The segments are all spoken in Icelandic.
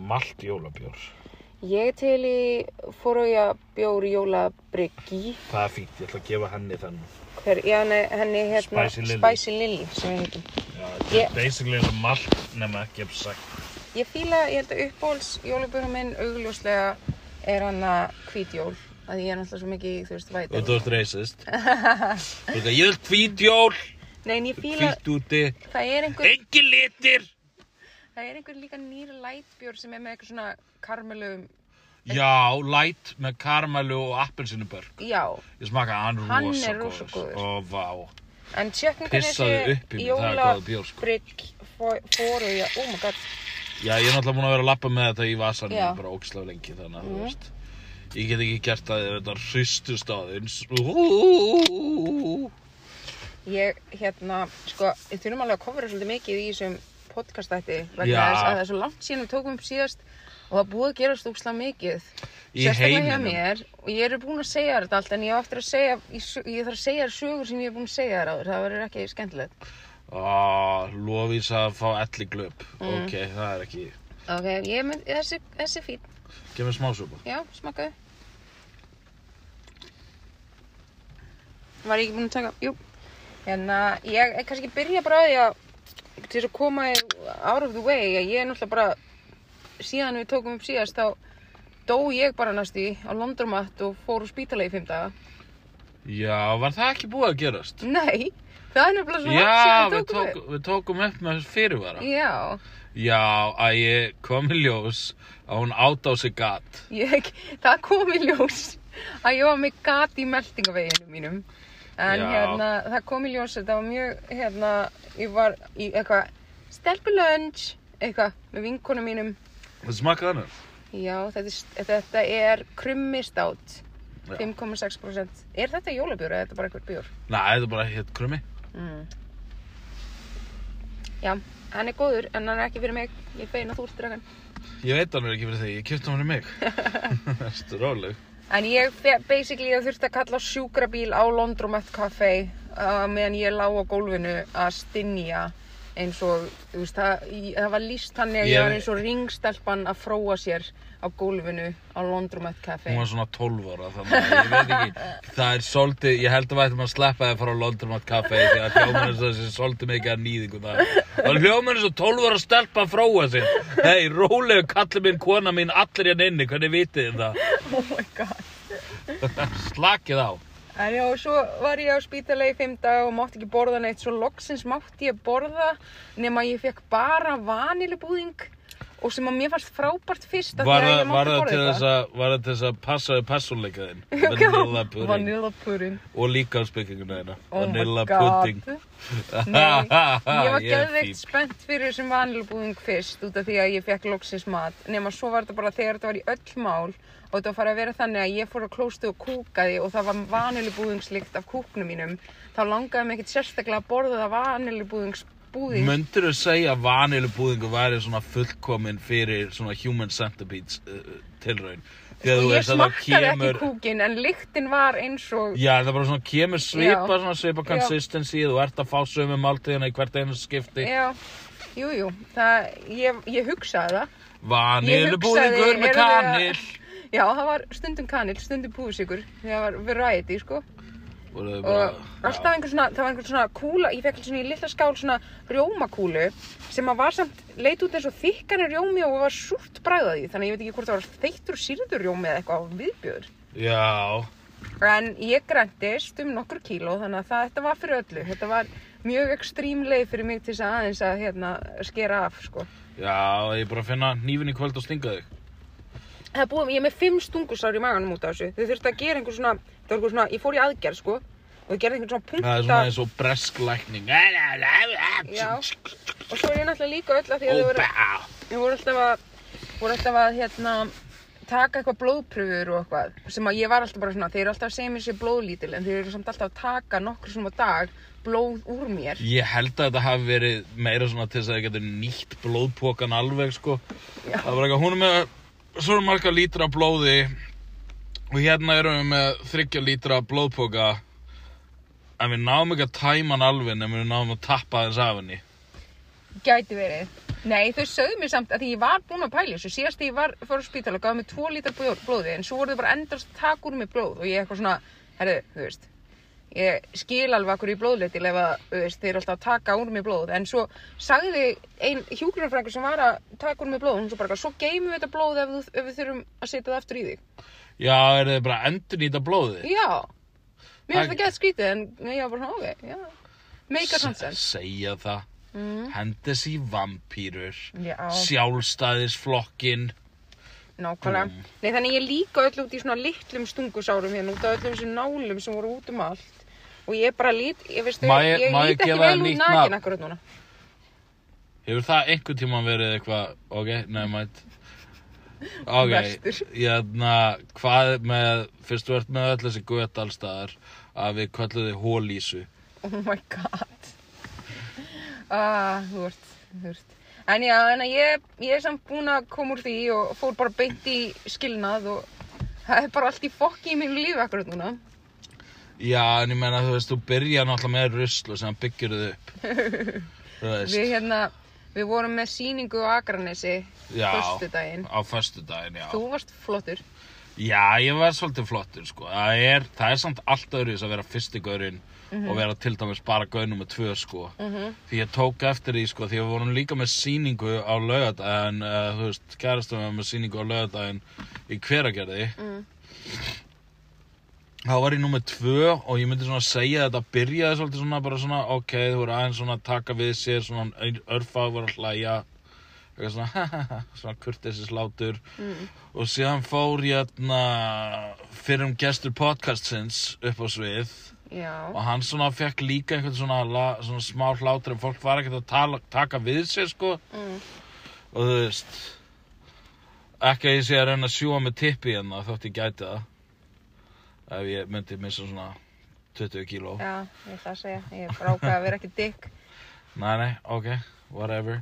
malt jólabjór. Ég er til í fóruja bjóri jólabryggi. Það er fínt, ég ætla að gefa henni þennan. Hver, já, henni, hérna, Spicy Lily. Spicy Lily. Já, þetta Ég- er basically og malt nema ekki ef sagt. Ég fíla, ég held að uppbóls jólabjórum minn augljóslega er hann að hvítjól. Að ég er náttúrulega svo mikið, þú veist, væt. Og þú ert racist. Þú veit að ég vil hvítjól, Nei, en ég fíla, hvítt úti, það er einhver, engin litir. Það er einhver líka nýr lightbjór sem er með eitthvað svona karmelum, Já, light með karamellu og appelsinubörg. já. Ég smaka hann Hann rosa er rosa góður. Ó, vá. En það er góða bjór, sko. jólabrygg fóruja, oh my god. Já, ég er náttúrulega búin að vera að lappa með þetta í vasanum Já. bara ógislega lengi þannig að þú Mhm. veist. Ég get ekki gert ef þetta hristust aðeins. Ég, hérna, sko, þurfum alveg að kofra svolítið mikið í þessum podcastætti vegna þess að það er svo langt síðan við tókum upp síðast og það búið að gerast úkslega mikið. Í Sérstaklega hjá mér og ég er búin að segja þér þetta allt en ég á að segja, ég, ég þarf að segja þér sögur sem ég er búin að segja þér áður, það verður ekki skemmtilegt. Á, lofís að fá elli glöp. Mm. Ok, það er ekki. Ok, ég mynd, þessi, þessi fín, Gef mér smásúpa. já, smakkaðu. Var ég ekki búin að taka, jú. Hérna, ég er kannski byrja bara á því að til að koma out of the way að ég er náttúrulega bara síðan við tókum upp síðast þá dó ég bara næstu í á Londromat og fór úr spítala í fimm daga. Já, var það ekki búið að gerast? Nei, það er nefnilega svo langt Já, síðan við, tókum tók, við tókum upp með fyrirvara. upp. Já, Já, að ég kom í ljós að hún átt á sig gat. ég, það kom í ljós að ég var með gat í meldingaveginu mínum. En Já. hérna, það kom í ljós að það var mjög, hérna, ég var í eitthvað stelpulönns, eitthvað með vinkonum mínum. Það smakkaði hann. Já, þetta er, þetta er krummi stát, Já. 5,6%. Er þetta jólabjór eða er þetta bara eitthvað bjór? Nei, þetta er bara hitt krummi. Mm. Já, hann er góður en hann er ekki fyrir mig. Ég feina þú ert dragan. Ég veit hann er ekki fyrir þig, ég kjöpti hann fyrir mig. Þetta er róleg. En ég basically þurfti að kalla sjúkrabíl á Londromat Café uh, meðan ég lá á gólfinu að stinja eins og, þú veist, það, það var líst að ég var eins og ringstelpan að fróa sér á gólfinu á Londromat Café. Hún var svona 12 ára þannig að ég veit ekki, það er svolítið, ég held að við ættum að sleppa það að fara á Londromat Café því að eins og þessi svolítið mikið að nýðingu það. Það er hljómar eins og 12 ára stelpa að fróa sér. Hei, rólegu kallið minn, kona mín, allir hérna inni, hvernig vitið þið það? Oh my god. Slakið á. En já, svo var ég á spítala í fimm dag og mátti ekki borða neitt, svo loksins mátti ég borða nema ég fekk bara vanilubúðing og sem að mér fannst frábært fyrst að það, ég mátti borða að, var það til þess að passa við personleika þinn? Vanilla pudding. Vanilla pudding. Og líka á spekkinguna þeirna. Oh Vanilla pudding. Nei, ég var fín. spennt fyrir þessum vanilbúðing fyrst út af því að ég fekk loksins mat nema svo var þetta bara þegar þetta var í öll mál og þetta var farið að vera þannig að ég fór að klóstu og kúkaði og það var vanilbúðingslikt af kúknum mínum þá langaði mig ekkert sérstaklega að borða það vanilbúðingsbúðing Möndur þú segja að vanilubúðingu væri svona fullkomin fyrir svona human centipedes uh, tilraun? Þú ég smakkaði kemur... ekki kúkin en lyktin var eins og Já, það bara svona kemur svipa, Já. svona svipa consistency, þú ert að fá sömu máltíðina í hvert einu skipti. já, jú, jú, ég, ég hugsaði það Vanilubúðingur með kanil. Já, það var stundum kanil, stundum púðsikur, það var variety, sko. Og, er Og bara- alltaf einhver svona, það var einhver svona kúla, ég fekk svona í lilla skál svona rjómakúlu sem að var samt, leit út eins og þykkan rjómi og var súrt bræða því, þannig ég veit ekki hvort það var þeittur sýrður rjómi eða eitthvað á viðbjöður. Já, En ég græntist um nokkur kíló, þannig að það, þetta var fyrir öllu. Þetta var mjög ekstrím leið fyrir mig til þess að aðeins að hérna, skera af, sko. já, ég bara finna nýfin í kvöld og stinga þig. Það búið, ég er með fimm stungusár í maganum út af þessu. Þau þurftu að gera einhver svona, það var einhver svona, ég fór í aðgerð, sko. Og þau gerði einhver svona punkta. Það er svona eins og bresk lækning. Já. Og svo er ég náttúrulega líka öll að því að þau voru, þau voru alltaf að, voru alltaf að, hérna, taka eitthvað blóðpröfur og eitthvað. Sem að ég var alltaf bara svona, þeir eru alltaf að segja mér sér blóðlítil, en þeir eru samt alltaf að taka nokkur svona dag blóð úr mér. Ég held að þetta hafi verið meira svona til þess að þið getur nýtt blóðpokan alveg sko. Já. Það var eitthvað, hún er með svona marga lítra blóði og hérna erum við með þryggja lítra blóðpoka en við náum ekki að tæma hann alveg en við náum að tappa þess af henni. Gæti verið. Nei, þau sögðu mér samt að því ég var búin að pæla þessu. Síðast þegar ég var fór á spítal og gaf mér tvo lítar blóð- blóði en svo voru þau bara endast úr mig blóð og ég eitthvað svona, herru, þú veist, ég skil alveg akkur í blóðleitil ef að, veist, þeir eru alltaf að taka úr mig blóð. En svo sagði ein hjúgrunarfræðingur sem var að taka úr mig blóð, hún svo bara, svo geymum við þetta blóð ef, ef við þurfum að setja það aftur í þig. Já, er þið bara endur nýta blóði? Já, mér finnst Það- gett skrítið en ég var bara ok, já, a Se- sense. Segja það. Mm. Hendis í vampýrur. Já. Sjálfstæðisflokkin. Nákvæmlega. Búm. Nei, þannig ég líka öll út í svona litlum stungusárum hérna út af öllum þessum nálum sem voru út um allt. Og ég bara lít, ég veist, Má ég- ég, má ég lít ekki gefa þér vel út nýtt nakin nafn? akkurat núna. Hefur það einhvern tímann verið eitthvað, ok, nefnætt. Ok, Verstur. hérna, hvað með, fyrst þú ert með öll þessi göt allstaðar, að við köllum þið hólísu. Oh my god. Ah, þú ert, þú ert. En já, en að ég, ég er samt búin að koma úr því og fór bara beint í skilnað og það er bara allt í fokki í mínu lífi akkurat núna. Já, en ég meina, þú veist, þú byrja náttúrulega með rusl og sem byggir þið upp. Við hérna, við vorum með sýningu á Akranesi já, föstudaginn. á föstudaginn, já. Þú varst flottur. Já, ég var svolítið flottur, sko. Það er, það er samt allt öðruðis að vera fyrsti gaurinn og vera til dæmis bara gaurinn með tvö, sko. Mhm. Því ég tók eftir því, sko, því við vorum líka með sýningu á laugardaginn, uh, þú veist, kærastum var með sýningu á laugardaginn í hveragerði. Mm. Þá var ég númer tvö og ég myndi svona segja að þetta byrjaði svolítið svona bara svona, ok, þú voru aðeins svona að taka við sér, svona örfag var að hlæja, eitthvað svona, svona kurtesis látur Mm. og síðan fór ég hérna fyrir um gestur podcastsins upp á svið Já. og hann svona fekk líka einhvern svona, la, svona smá hlátur en fólk var ekkert að tala, taka við sér sko Mm. og þú veist ekki að ég sé að reyna að sjúa með tippi hérna þótt ég gæti það ef ég myndi missa svona 20 kíló Já, ég ætla að segja. Ég ákveð að vera ekki dick. nei nei, ok, whatever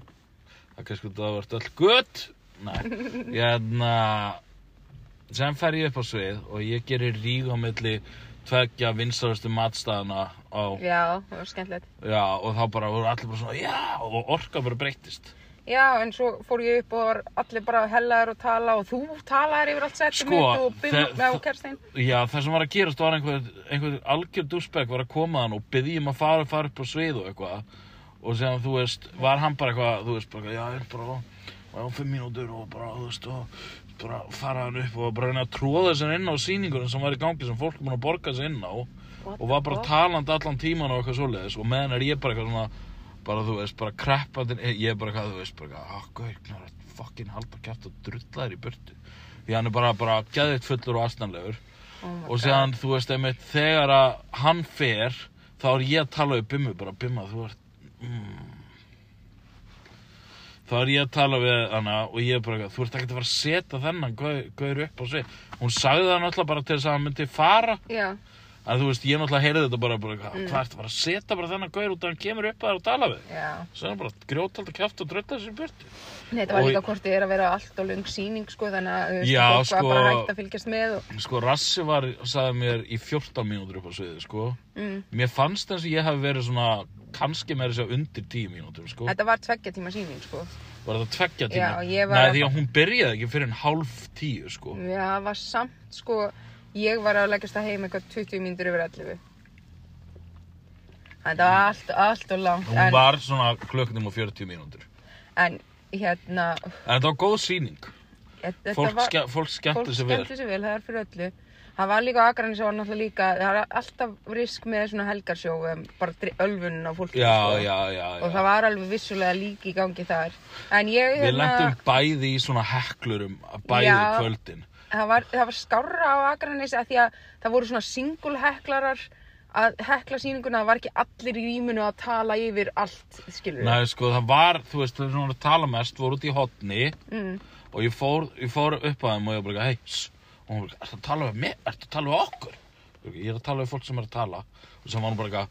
það kannski það vart öll gutt nei, hérna sem fer ég upp á svið og ég gerir ríg á milli tveggja vinstarastu matstæðana á Já, það var skemmtilegt. Já, og þá bara voru allir bara svona, já, og orka bara breyttist. Já, en svo fór ég upp og var allir bara hellaður og tala og þú talaðir yfir allt settum Sko, mitt og byrjum með þe- Kerstein. Já, það sem var að gerast var einhver, einhver algjör dúsbæk var að koma hann og byggði um að fara, fara upp á svið og eitthvað. Og sem þú veist, var hann bara eitthvað, þú veist, bara, já, ég er bara, á fimm mínútur og bara, þú veist, og bara fara hann upp og bara reyna að tróða sér inn á sýningunum sem var í gangi sem fólk búin að borga sér inn á. What og var bara talandi allan tíman og eitthvað svoleiðis og meðan er ég bara eitthvað svona bara þú veist, bara kreppandi ég er bara eitthvað, þú veist, bara ah, gauð, knarra fucking halda kæft og drulla þér í burtu. Því hann er bara, bara geðvitt fullur og astanlegur Oh og séðan, þú veist, einmitt þegar að hann fer, þá er ég að tala við Bimmu, bara, Bimma, þú ert mm. þá er ég að tala við hana og ég er bara, eitthvað, þú ert ekkert að fara að setja þennan gaur, gaur upp á sig hún sagði það náttúrulega bara til þess að hann myndi fara. Já, En þú veist, ég náttúrulega heyrði þetta bara, bara hvað, Mm. ertu bara að setja bara þennan gaur út að hann kemur upp að þér og tala við? Svo er hann bara grjótald að kæft og drölla þessi björti. Nei, þetta var líka hvort þið er að vera allt og löng sýning, sko, þannig að, þú veist, sko- var bara hægt að fylgjast með og, Sko, Rassi var, sagði mér í 14 mínútur upp á sviði, sko. mm. Mér fannst eins og ég hafi verið svona, kannski meira sér undir 10 mínútur, sko. Þetta var tveggja tíma sýning, sko. Var þetta tveggja tíma? Já, Nei, að- því að hún byrjaði ekki fyrir en hálf tíu, sko. Já, það var samt, sko, ég var að leggjast að heim eitthvað 20 mínútur yfir 11. Þetta var allt, allt og langt, Hún en, var svona klukknum og 40 mínútur. en, hérna, En þetta var góð sýning. þetta Fólk, var... ske, fólk skemmti fólk sér vel. skemmti sér vel, það er fyrir öllu það var líka á Akranis og náttúrulega líka það var alltaf risk með svona helgarsjó um, bara ölvunin á fólki Já, sko. já, já, og já. það var alveg vissulega líki í gangi þar en ég Við lentum bæði í svona heklurum, bæði Já. kvöldin. Það var, það var skárra á Akranis að því að það voru svona single heklarar að hekla sýninguna, það var ekki allir í rýmunu að tala yfir allt, skilur Nei, sko, það var, þú veist, þau sem voru að tala mest voru út í hotni mm, og ég fór, ég fór upp að þeim og ég bara, hei, og hún bara, ertu að tala við mig, ertu að tala við okkur? Ég er að tala við fólk sem er að tala og sem var hún bara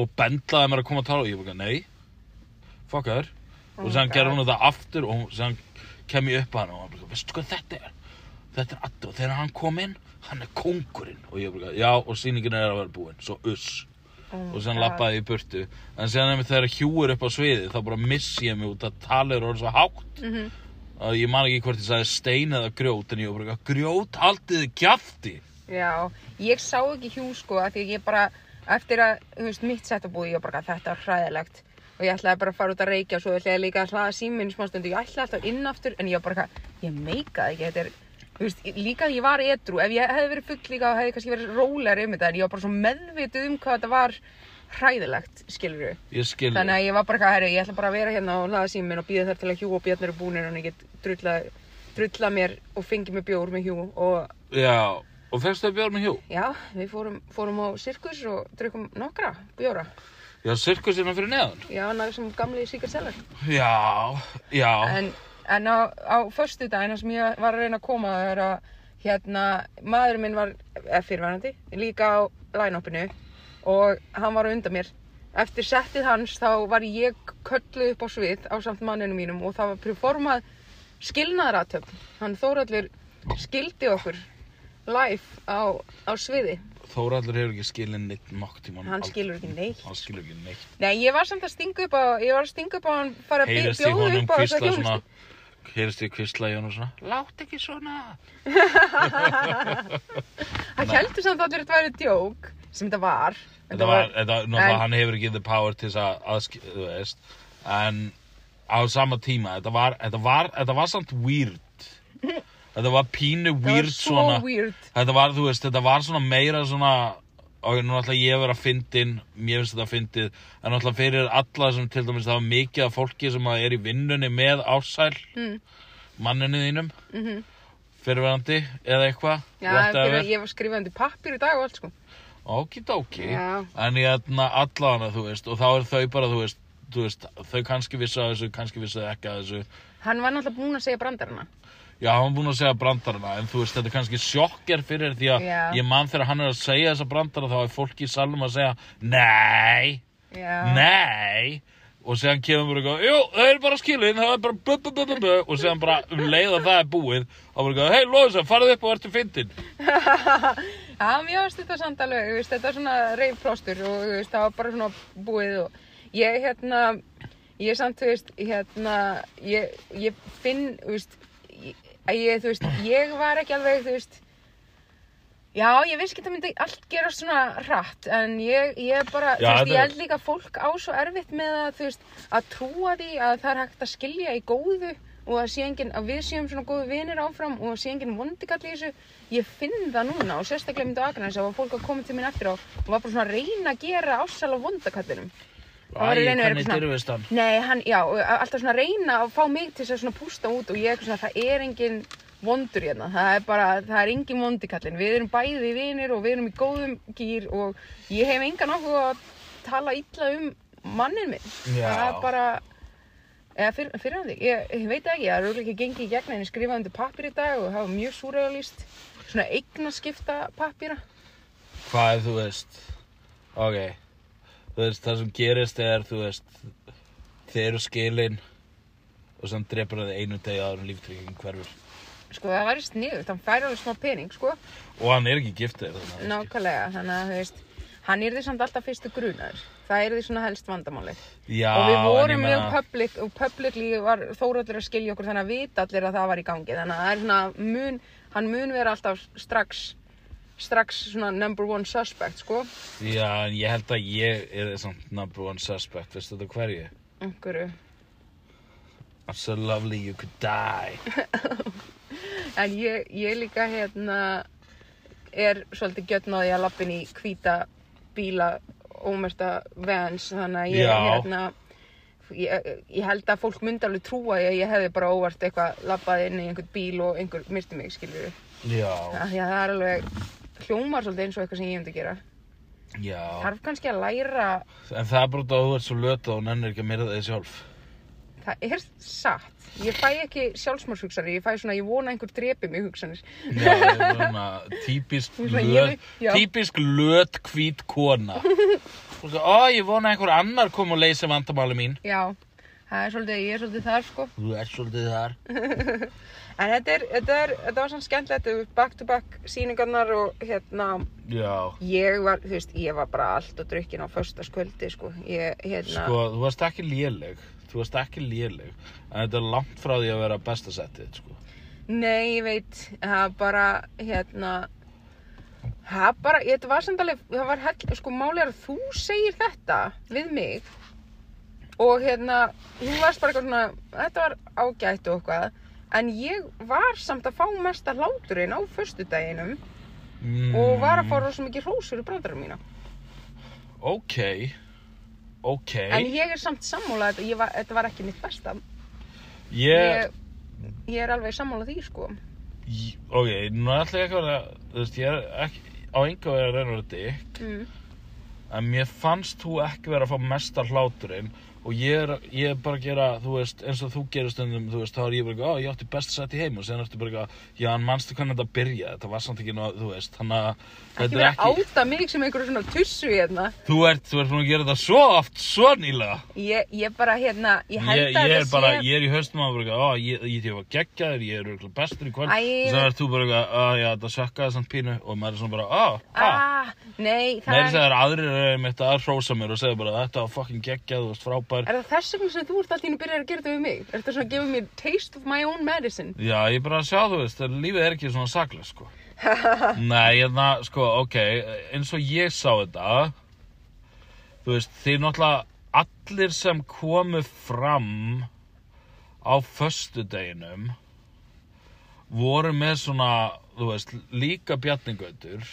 og bendlaði mér að koma að tala og ég bara, nei, fuck her Oh og God. gerði hún þetta aftur og séðan kem ég upp að hann og hann bara, veistu hvað þetta er? Þetta er Addi og þegar hann kom inn, hann er kóngurinn. Og ég bara, já, og sýningin er að vera búin, svo uss. Oh og God. lappaði í burtu. En ef þegar er upp á sviði þá bara missi ég mig út að tala er orðið svo hátt. Mhm. að ég man ekki hvort ég sagði stein eða grjót en ég var bara grjót haldið þið kjafti. Já, ég sá ekki hjú sko að því ég bara, eftir að, veist, mitt sett að búi, ég bara, þetta er hræðilegt. Og ég ætlaði bara að fara út að reykja og svo ætlaði ég líka að hlaða síminn smá stund og ég ætlaði alltaf inn aftur en ég bara, ég meikaði ekki, þetta er, þú veist, líka að ég var edru, ef ég hefði verið full líka hefði kannski verið rólegri um þetta en ég var bara svo meðvituð um hvað þetta var hræðilegt, skilur ég skil Þannig að ég var bara, eitthvað, herri, ég ætla bara að vera hérna og hlaða síminn og býða þar til að hjú og bjarnir er búnir og ég get drulla, drulla mér og fengi mér bjór með hjú og já, og fegstu það björn með Hugh Já, við fórum, fórum á sirkus og drukum nokkra bjóra. já, sirkusina fyrir neðan. Já, nægur sem gamli Seller. já, já, En, en á, á förstu dagina sem ég var að reyna að koma það er að hérna, maðurinn minn var eða fyrirvænandi, líka á line-upinu og hann var undan mér. Eftir settið hans þá var ég kölluð upp á svið á samt manninu mínum og það var performað skilnaðaratöfn. Hann Þóraldur skildi okkur live á, á sviði. Þóraldur hefur ekki skilin neitt nokk tíma Hann skilur ekki neitt. hann skilur ekki neitt. Nei, ég var samt að stinga upp á, ég var að stinga upp á hann fara að heyrist bjóða honum upp á þessa kvistla svona heyrist í kvistla í honum svona. Látt ekki svona. Það heldur samt að þetta væri djók, sem þetta var. þetta var, þetta, náttúrulega hann hefur ekki the power til þess að aðskil, þú veist. En á sama tíma þetta var, þetta var, þetta var samt weird þetta var pínu weird svo svona þetta var, þú veist, þetta var svona meira svona og nú ætla ég að vera fyndin mér finnst þetta fyndið en náttúrulega fyrir alla sem til dæmis það var mikið af fólki sem að er í vinnunni með ásæl Mm. manninu þínum Mm fyrirverandi eða eitthvað fyrir, ég var skrifað undir pappir í dag og allt sko. Okidoki. En ég ætla allavega, þú veist Og þá er þau bara, þú veist, veist Þau kannski vissu að þessu, kannski vissu ekki að þessu Hann var náttúrulega búinn að segja brandarana. Já, hann var búinn að segja brandarana En þú veist, þetta er kannski sjokker fyrir Því að Já. ég man þegar hann er að segja þessa brandara Þá er fólki í salnum að segja Nei, Já. nei Og séðan kemur bara eitthvað Jú, það er bara skilin, það er bara bu, bu, bu, bu, bu. Og séðan bara um leið að það er búið Og bara eitthvað, hei, Lóðisa, farðu upp og ertu fyndin Já, mér varst þetta samt alveg, þú veist, þetta er svona reyfplástur og þú veist, það var bara svona búið og ég, hérna, ég samt, þú veist, hérna, ég, ég finn, þú veist, að ég, þú veist, ég var ekki alveg, þú veist, já, ég vissi ekki að það myndi allt gerast svona hratt, en ég, ég bara, Já, þú veist, ég held líka fólk á svo erfitt með að, þú veist, að trúa því að það er hægt að skilja í góðu og að, engin, að við séum svona góðu vinir áfram og að sé engin vondikall í þessu. Ég finn það núna og sérstaklega myndu Akranes að fólk að koma til minn eftir á og var bara svona að reyna að gera ásal á vondakallinum Æ, hvernig dyrfist hann? Nei, hann, já, alltaf svona að reyna að fá mig til þess að pústa út og ég er svona, það er engin vondur hérna, það er bara, það er engin vondikallin, við erum bæði vinir og við erum í góðum gýr og ég hef engan okkur að tala illa um mannin minn, Já. það er bara, eða fyrir, fyrir hann þig, ég, ég veit ekki, það er auðvitað ekki gengið í gegn en ég skrifaði undir pappir í dag og það var mjög súrealist, svona eignaskipta pappira. Hvað er þú veist? Ok Þú veist það sem gerist er þú veist Þið eru skilin Og sem drepur það einu degi áður en líftrygging hverfur Sko það væri sniðugt, hann færi alveg smá pening, sko. Og hann er ekki giftið Nákvæmlega, þannig að þú veist, hann er því samt alltaf fyrstu grunaður. Það er því svona helst vandamálið. Já, og við vorum mjög public og publicly var Þóróldur að skilja okkur þannig að vita allir að það var í gangi. Þannig að það er svona mun, hann mun vera alltaf strax, strax svona number one suspect, sko. Já, en ég held að ég er samt number one suspect Veistu þetta hverju? Einhverju. I'm so lovely you could die En ég, ég líka hérna er svolítið því að lappin í hvíta bíla ómerta vans þannig að ég Já. hérna ég, ég held að fólk myndi alveg trúa því að ég hefði bara óvart eitthvað lappað inn í einhvern bíl og einhver myrti mig við Já, það er alveg hljómar svolítið eins og eitthvað sem ég myndi gera. Já. Þarf kannski að læra En það er bara út að þú ert svo löt og nennir ekki að myrða þig sjálf. Það er satt. Ég fæ ekki sjálfsmórshugsanir ég fæ svona, ég vona að einhver drepi mig hugsanir. Já, svona típisk löt, típisk löt hvít kona. Og svo, ó, ég vona að einhver annar kom og leysi vandamáli mín. Já, Það er svolítið, ég er svolítið þar sko. Þú ert svolítið þar. En þetta er, þetta er, þetta var svona skemmtilegt, þetta var back to back sýningarnar og hérna, Já. ég var, þú veist, ég var bara allt og drukkin á föstaskvöldi sko. Ég, hérna, Sko, þú varst ekki léleg. Þú varst ekki léleg. En þetta er langt frá því að vera besta settið, sko. nei, ég veit, það bara, hérna, það bara, ég, þetta var samt alveg, það var hell, sko, máli er að þú segir þetta við mig og hérna, þú varst bara eitthvað svona, þetta var ágætt og eitthvað, en ég var samt að fá mesta hláturinn á föstudeginum Mm, og var að fá rosa mikið hrósur í brandarum mína. Ok. Ok. En ég er samt sammála, þetta, ég var, þetta var ekki mitt besta. Ég... Ég, ég er alveg sammála því, sko. J- Ok, nú ætla ég ekki að vera, þú veist, ég er ekki á enga vegi að reyna að dick, Mm. en mér fannst þú ekki vera að fá mesta hláturinn og ég er, ég er bara að gera, þú veist, eins og þú gerir stundum, þú veist, þá er ég bara, ó, ég átti best sett í heim. Og sen ertu bara, eitthvað, já, en manstu hvernig þetta byrjaði, þetta var samt ekki, ná, þú veist, þannig að Ekki þetta vera er að áta mig sem einhverju svona tussu hérna. þú ert, þú ert búin að gera þetta svo oft, svo nýlega. Ég, ég bara, hérna, ég held Ég, að ég er þetta bara, sé... ég er í haustum að bara, ó, ég, ég, ég var geggjaður, ég er örugglega bestur í kvöld. Og svo ert þú bara, eitthvað, ó, já, þetta sökkaði samt pínu. Og maður er svona bara, ó, ha, Ah, nei, það er... er frábær. Er það þess vegna sem þú ert alltaf inn að byrja að gera þetta við mig? Er þetta svona að gefa mér taste of my own medicine? Já, ég er bara að sjá, þú veist, að lífið er ekki svona saklega, sko. Nei, hérna, sko, ok, eins og ég sá þetta, þú veist, þið náttúrulega allir sem komu fram á föstudeginum voru með svona, þú veist, líka bjarningautur.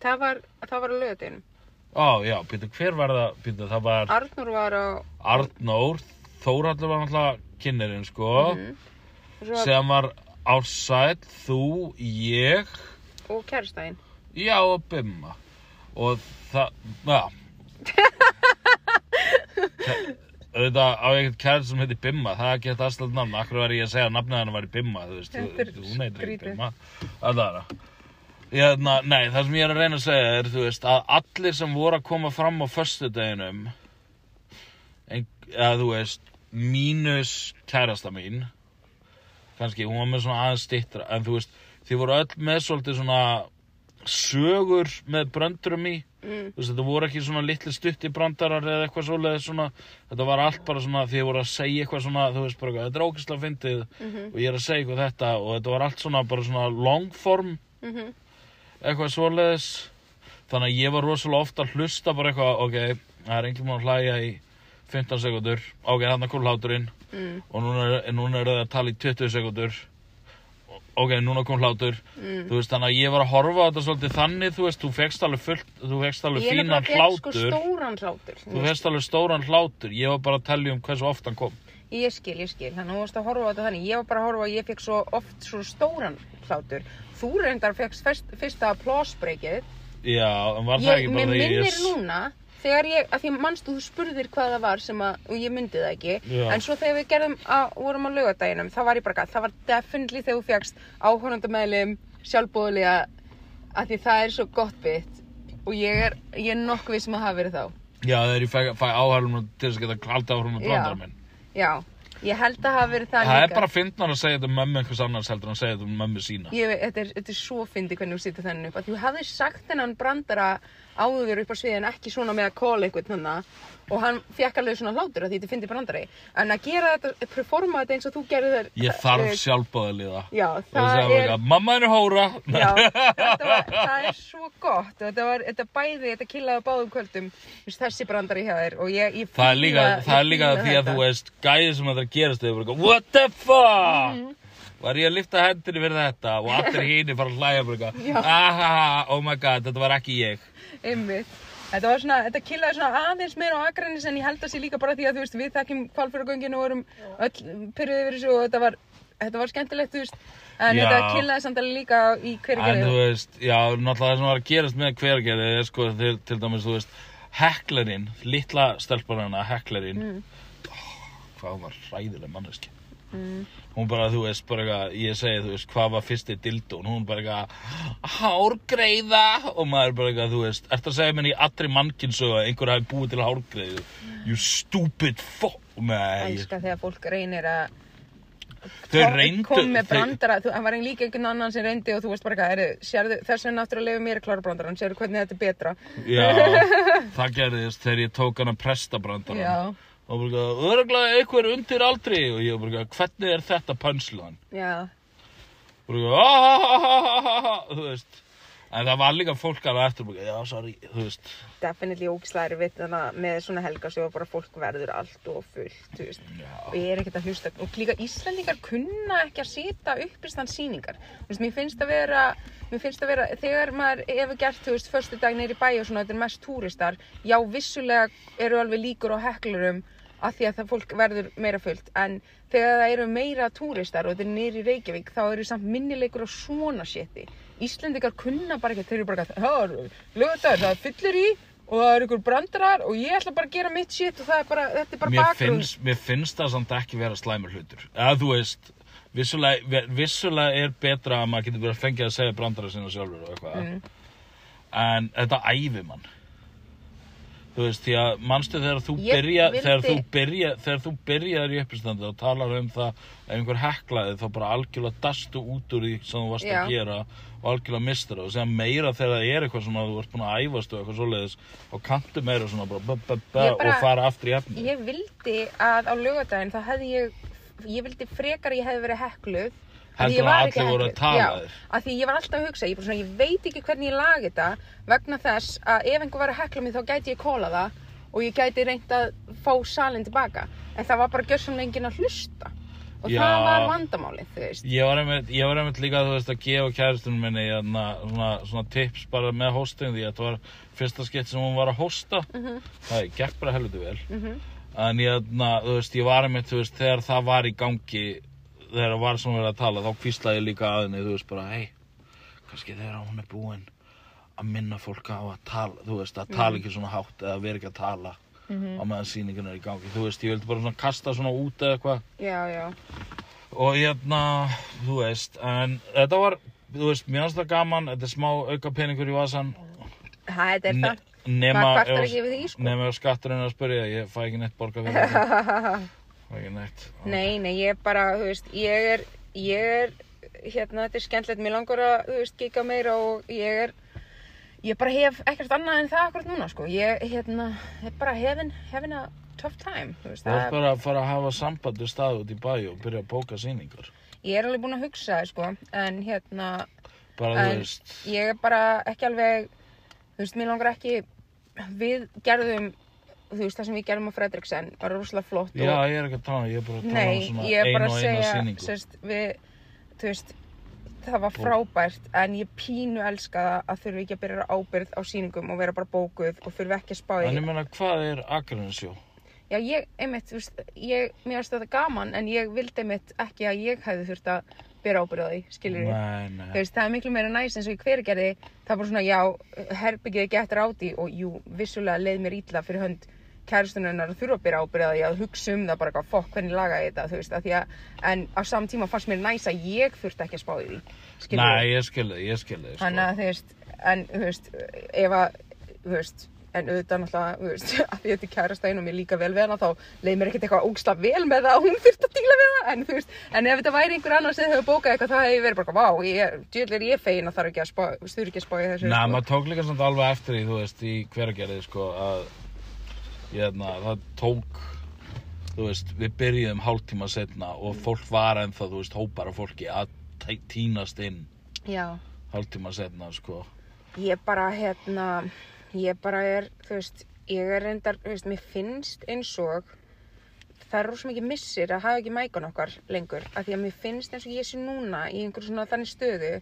Það var, það var að lögadeinum. Ó, já, býttu, hver var það, býttu, það var... Arnur var á... Arnór, Þórhallur var náttúrulega kynnerinn sko, svo var- sem var Ársæll, þú, ég, Og kærastæðin. já og Bimma. Og það, já. Auðvitað á ekkert kærð sem heitir Bimma, það gett aðstöld nafn, akkur var ég að segja að nafnið hennar væri Bimma, þú veist, hún heitir. Bimma, er það. Hérna, nei, það sem ég er að reyna að segja er, þú veist, að allir sem voru að koma fram á föstudeginum, ein, eða þú veist, mínus kærasta mín, kannski, hún var með svona aðeins stittra, en þú veist, þið voru öll með svolítið svona sögur með bröndurum í, Mm. þú veist, þetta voru ekki svona litli stutti brandarar eða eitthvað svoleiðis svona, þetta var allt bara svona, þið voru að segja eitthvað svona, þú veist, bara, eitthvað, þetta er ógæslega fyndið Mhm. og ég er að segja eitthvað þetta og þetta var allt svona, bara svona long form, Mhm. Eitthvað svoleiðis, þannig að ég var rosalega ofta að hlusta bara eitthvað, ok, það er enginn múin að hlæja í 15 sekundur, ok, þannig kom hláturinn Mm. og núna er, núna er það að tala í 20 sekundur ok, núna kom hlátur Mm. þú veist, þannig að ég var að horfa þetta svolítið þannig, þú veist, þú fegst alveg fullt þú fegst alveg er fínan fekk sko hlátur hlátur. þú fegst alveg stóran hlátur, ég var bara að tellja um hversu oft hann kom Ég skil, ég skil. Þannig að þú varst að horfa þetta þannig. Ég var bara að horfa að ég fekk svo oft svo stóran hlátur. Þú reyndar fekkst fyrst, fyrsta plásbreykið. já, en var það ekki mér bara minnir ég núna, þegar ég, að því mannstu þú spurðir hvað það var sem að, og ég myndi það ekki. Já. En svo þegar við gerðum að, vorum á laugardaginum, þá var ég bara gæt. Það var definitely þegar þú fegst áhörnandamælim, sjálfbóðlega, að því það er svo gott bit. Og ég er, ég er nokkuð við sem að hafa verið þá. já, þegar ég fæ, fæ áhælum til þess að geta kalda áhælum með Já. brandar minn Já, ég held að hafa verið það, það líka. er bara fyndnar að segja þetta um mömmu einhvers annars heldur en að segja þetta um mömmu sína Ég veit, þetta er, þetta er svo fyndi hvernig þú sittir þennan upp að þú hafði sagt þennan brandara áður upp á sviðin ekki svona með að kóla einhvern þannig og hann fekk alveg svona hlátur að því þetta fyndi brandari en að gera þetta, performa þetta eins og þú gerði þér ég þarf eh, og það segja er mamma henni hóra Já, var, það er svo gott þetta var, þetta bæði, þetta killaði báðum kvöldum þessi brandari hjá þér og ég, ég Það er líka, fíla- það er líka fíla því að þetta. þú veist, gæði sem er að gerast þau bara, what the fuck? Mhm. Var ég að lifta hendinni fyrir þetta og allir hínir fara að hlæja Já. eitthvað, ahaha, oh my god, þetta var ekki ég. Einmitt. Þetta var svona, þetta killaði svona aðeins meira á akrænis en ég held að sé líka bara því að þú veist við þekkjum kvalfyragönginu og vorum öll pyrruði yfir þessu og þetta var, þetta var skemmtilegt þú veist en Já. þetta killaði samt alveg líka í hverju En þú veist, já, náttúrulega það sem var að gerast með hvergerði er sko, til, til dæmis, þú veist, heklarinn, litla stelparana, heklarinn, Mm. hvað hún bara, þú veist, bara eitthvað, ég segi, þú veist, hvað var fyrsti dildón, hún bara eitthvað, hárgreiða, og maður bara eitthvað, þú veist, ertu að segja mér í allri mannkynsögu að einhver hafi búið til hárgreiðu, you stupid fuck, nei, elska þegar fólk reynir að kom- með brandara, þú, hann var líka einhvern annan sem reyndi og þú veist bara hvað, er, sérðu, þess að lefa mér að klára brandarann, sérðu hvernig þetta er betra? Já, það gerðist þegar ég tók hann að presta brandarann, já, og bara örgulega einhver undir aldri, og ég bara hvernig er þetta pönslan? já, og þú veist, þú veist. En það var líka fólk alveg eftir bara, já, sorry, þú veist. Definitely ógislæri við þannig með svona helgasjóð bara fólk verður allt og fullt, þú veist. Já, og ég er ekkert að hlusta. Og líka Íslandingar kunna ekki að sita upp í stand sýningar. Þú veist, mér finnst að vera mér finnst að vera, þegar maður hefur gert þú veist, förstu dag neyri bæ og svona, þetta er mest túristar já, vissulega eru alveg líkur á heklurum af því að það fólk verður meira fullt. En þegar það eru meira túristar og þetta er nýri Reykjavík þá eru samt minnileikur á svona shiti Íslendingar kunna bara ekki, þeir eru bara það er lögðar, það fyllir í og það eru ykkur brandarar og ég ætla bara að gera mitt shit og það er bara, þetta er bara mér bakgrunn. finnst, mér finnst það samt ekki vera slæmur hlutur. Eða þú veist vissulega, vissulega er betra að maður getur verið að fengja að segja brandara sinna sjálfur og eitthvað. Mm. en þetta æfir mann þú veist, því að manstu þegar þú Ég byrja vildi- þegar þú byrja þegar þú byrjaðir í uppistandi og talar um það ef einhver heklaði þá bara algjörlega dastu út úr því sem þú varst Já. að gera og algjörlega mistur það og sem meira þegar það er eitthvað svona þú ert búin að æfast og eitthvað svoleiðis og kantu meira svona bara, ba, ba, ba, bara- og fara aftur í efni Ég vildi að á lögadaginn þá hefði ég, ég vildi frekar ég hefði verið hekluð. Heldur að allir voru að tala þér. af því ég var alltaf að hugsa, ég, svona, ég veit ekki hvernig ég lagi þetta vegna þess að ef einhver var að hekla mig þá gæti ég kóla það og ég gæti reynt að fá salin tilbaka. En það var bara gjörsamlega enginn að hlusta. Og Já. það var vandamálið, þú veist. Ég var einmitt, ég var einmitt líka veist að gefa kæristunum minni hérna, svona, svona tips bara með hosting því að þetta var fyrsta skipt sem hún var að hosta Mhm, það gekk bara helviti vel mhm. en ég, na, veist, ég var einmitt veist, þegar það var í gangi þegar það var svona verið að tala þá kvíslaði ég líka að henni þú veist bara, hei kannski þegar hún er búin að minna fólk á að tala þú veist, að tala ekki svona hátt eða vera ekki að tala Mhm. á meðan sýningun er í gangi þú veist, ég vildi bara svona kasta svona út eða eitthvað Já, já. og hérna, þú veist en þetta var, þú veist, finnst það gaman þetta er smá auka peningur í vasan Það þetta er það. nema Hvað ef- kvartar ekki við því, sko? nema ef skatturinn er að spyrja, ég fæ ekki neitt borga fyrir þetta ekki neitt Nei, nei, ég er bara, þú veist, ég er, ég er, hérna, þetta er skemmtilegt, mér langar að, þú veist, gika meira og ég er, ég bara hef ekkert annað en það akkurat núna, sko. Ég, hérna, er bara having, having a tough time, þú veist, þú það, bara að fara að hafa samband við stað út í bæ og byrja að bóka sýningar. Ég er alveg búin að hugsa, sko, en hérna, bara, En- þú veist. ég er bara ekki alveg, þú veist, mér langar ekki, við gerðum, þú veist, það sem við gerðum á Fredriksen var rosalega flott og já, ég er ekki að tala, ég er bara að tala Nei, um svona einu bara og segja, sýningu sérst, við, þú veist, það var frábært, en ég pínu elska það að þurfi ekki að byrja ábyrð á sýningum og vera bara bókuð og þurfi ekki að spá í. en ég meina, hvað er Akranesjó? Já, ég, einmitt, þú veist, ég, mér finnst þetta gaman, en ég vildi einmitt ekki að ég hefði þurft að byrja ábyrð á því, skiljur ég. Þú veist, það er miklu meira næst eins og í hveragerði, það er bara svona, já, herbyggið er gett ráti og jú, vissulega leið mér ítla fyrir hönd kærustunarnar að þurfa að byrja ábyrða því að hugsa um það bara eitthvað, fokk, hvernig laga ég þetta, þú veist, að því að, en á saman tíma fannst mér næs að ég þurfti ekki að spá í því, skilur nei, ég skilði, ég skilði sko. Þannig að, þú veist, en, þú veist, ef að, þú veist, en auðvitað náttúrulega, þú veist, að því þetta er kærastæðin og mér líka vel hana, þá leið mér ekkert eitthvað ógsta vel með það að hún þurfti að díla við það, en þú veist, en ef þetta væri einhver annar sem hefur bókað eitthvað, það hefur verið bara, vá, ég, djöðl er ég fegin að er ekki að spá, stuður ekki að spá í þessu, Nei, sko. maður tók líka samt alveg eftir því, þú veist, í hveragerði, sko, að hérna, það tók, þú veist, við byrjuðum hálftíma setna og fólk var ennþá, þú veist, hópar af fólki að tínast inn Já, hálftíma setna, sko. ég bara, hérna, ég bara er, þú veist, ég er reyndar, þú veist, mér finnst eins og það er rosa mikið missir að hafa ekki mækan okkar lengur af því að mér finnst eins og ég sé núna í einhver svona þannig stöðu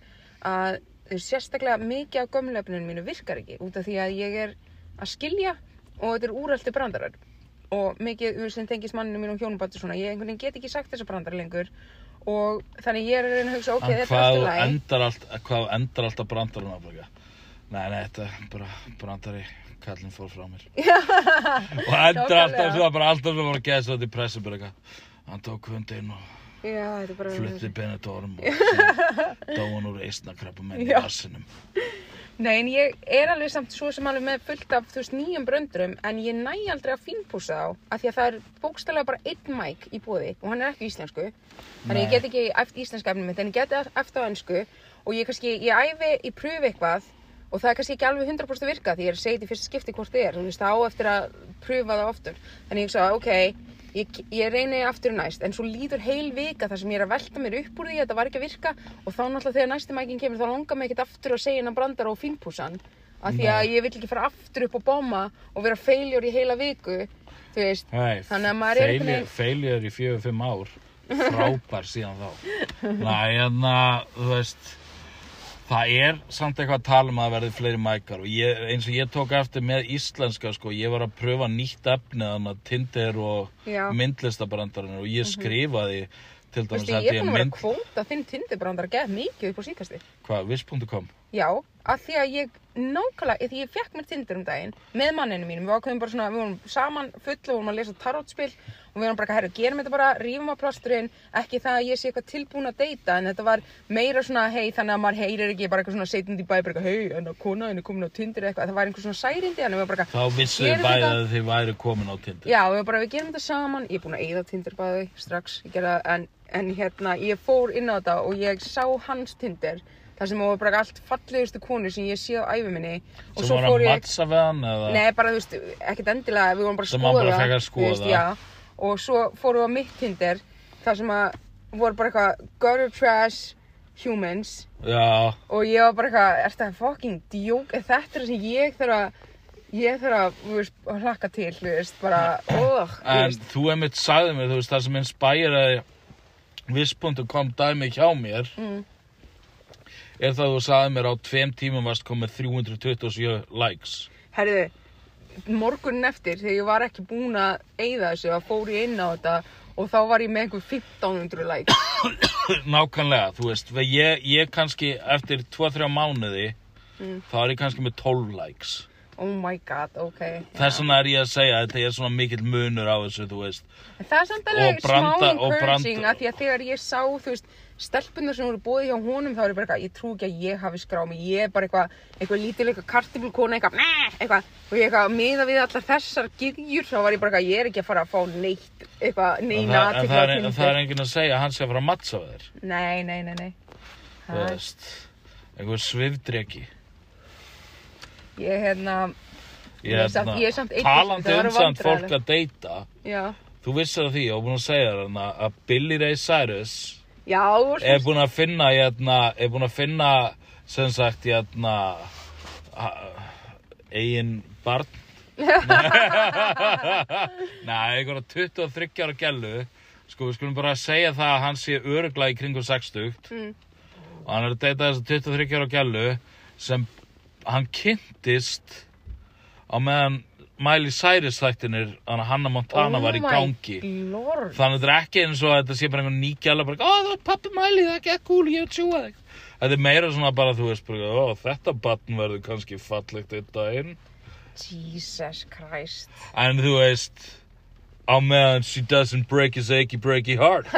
að þú veist, sérstaklega mikið af gömlefninu mínu virkar ekki út af því að ég er að skilja og þetta er úrælti brandarar og mikið sem tengist manninu mínu og hjónubáttu svona ég einhvern veginn get ekki sagt þessa brandar lengur og þannig ég er að reyna að hugsa ok, en þetta er alltaf læg hvað endar alltaf brandarinn að blöka? Nei, nei, þetta er bara brandari, kallinn fór frá mér. og endar alltaf Nákvæmlega. svo, bara alltaf svo bara geðs og þetta í pressu, bara eitthvað. Hann tók hundinn og Já, flutti Benidorm og dóan úr eistnakrabba með í Já. Nei, en ég er alveg samt svo sem alveg með fullt af, þú veist, nýjum bröndurum, en ég næ aldrei að fínpúsa þá, af því að það er bókstælega bara einn mæk í búði og hann er ekki íslensku. Þannig ég get ekki eftir íslenska efnum mitt, en ég get eftir á ennsku og ég kannski, ég æfi, ég pröfi eitthvað og það er kannski ekki alveg 100% virka því ég er þetta í fyrsta skipti hvort þið er, þú veist, það á eftir að pröfa það oftur. Þannig ég sagði, ok, ég, ég reyni aftur næst, en svo líður heil vika þar sem ég er að velta mér upp úr því að þetta var ekki að virka og þá náttúrulega þegar næsti mækin kemur þá langar mig ekkert aftur að segja hennan brandar og fínpúsan af því að Nei. ég vil ekki fara aftur upp og bomma og vera feiljur í heila viku, þú veist, Hey, Þannig að maður er einhvern veginn- Failure í fjögur, fimm ár. Frábær síðan þá. Næ, en að, þú veist, það er samt eitthvað að tala um að verði fleiri mækar og ég, eins og ég tók eftir með íslenska, sko, ég var að pröfa nýtt efni, þannig að Tinder og. Mhm. myndlistabrandarinn og ég skrifaði til þú dæmis veist, ég að er ég búin að vera mynd, að kvóta þinn tindibrandar að geða mikið upp á síkasti. hvað, viss.com? Já, af því að ég nákvæmlega, því ég fekk mér tindur um daginn með manninu mínum, við ákveðum bara svona, við vorum saman full og vorum að lesa tarotspil og við vorum bara, herru, gerum þetta bara, rífum á plásturinn, ekki það að ég sé eitthvað tilbúin að deyta, en þetta var meira svona, hei, þannig að maður heyrir ekki bara eitthvað svona setjandi í bæ, hei, en að kona henni komin á tindur eitthvað, það var einhver svona særindi, en við vorum bara, Þá vissu þið Gerum bæði þetta- að þið væri komin á Tinder. Já, við, bara, við gerum þetta saman, ég er búin að eyða Tinder bæði strax, ég gera, en, en hérna, ég fór inn á þetta og ég sá hans Tinder, þar sem var bara allt fallegustu konur sem ég sé á æfi minni og Sem var að ég, mattsa við hann eða? nei bara þú veist, ekkert endilega, við vorum bara að Sem skoða, hann bara fekk að þú veist, skoða. já, og svo fórum við á mitt Tinder, þar sem að voru bara eitthvað gutter trash humans Já, og ég var bara eitthvað, er þetta fucking djók, er þetta það sem ég þarf að, ég þarf að, hlakka til, þú veist, bara, þú en veist, þú einmitt sagði mér, þú veist, það sem inspiraði viss.com dæmi hjá mér Mm. er það að þú sagði mér á tveim tímum varst komið 327 likes. Herðu, morgunin eftir þegar ég var ekki búin að eyða þessu að fór ég inn á þetta og þá var ég með einhver 1500 like. Nákvæmlega, þú veist, ég, ég kannski eftir 2-3 mánuði Mm. þá er ég kannski með 12 likes. Oh my god, ok. Þess vegna er ég að segja að þetta er svona mikill munur á þessu, þú veist. Það er samt alveg smá encouraging að því að þegar ég sá, þú veist, stelpunar sem voru búið hjá honum þá er ég bara eitthvað, ég trú ekki að ég hafi skráð mig, ég er bara eitthvað, eitthvað lítil eitthvað kartiflukona, eitthvað, eitthvað, og ég eitthvað, miða við allar þessar gyðjur, þá var ég bara eitthvað, ég er ekki að fara að fá neitt, eitthvað, En neina en á er, en það er enginn að segja að hann sé að fara að mattsa við þér. Nei, nei, nei, nei. Þú veist, einhver svifdreki. Ég, hérna, Ég, Ég er samt- ég er samt talandi um var samt fólk að deyta. Þú vissir af því og búin að segja þér hana að Billy Ray Cyrus já, og er búin að finna hérna, er búin að finna sem sagt hérna ha- eigin barn? Nei, einhverja 23 ára gælu sko við skulum bara segja það að hann sé öruglega í kringum 60 Mm. og hann er að deyta þessa 23 ára gælu sem hann kynntist á meðan Miley Cyrus þættinir hann Hanna Montana var í gangi Oh my lord. Þannig að þetta er ekki eins og að þetta sé bara einhvern ný gæla bara, ó það er pappi mæli, það er ekki cool, ég vil sjúa þig. Þetta er meira svona bara, þú veist, bara, ó þetta batn verður kannski fallegt einn daginn. Jesus Christ. En þú veist, á meðan she doesn't break his achy breaky heart.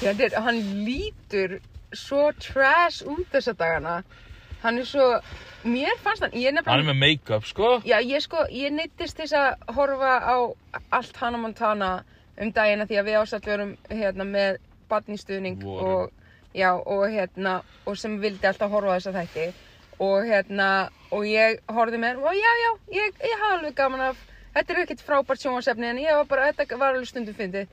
Er, hann lítur svo trash út þessa dagana. Hann er svo, mér fannst hann, ég er Hann nefnilega, er með make-up, sko. já, ég sko, ég neittist þess að horfa á allt Hannah Montana um dagina því að við ásætt verum hérna með badnistuðning og, já, og hérna, og sem vildi alltaf horfa á þessa þætti og hérna, og ég horfði með og já, já, ég, ég hafa alveg gaman af, þetta er ekkert frábært sjónvarsefni en ég var bara, þetta var alveg stundum fyndið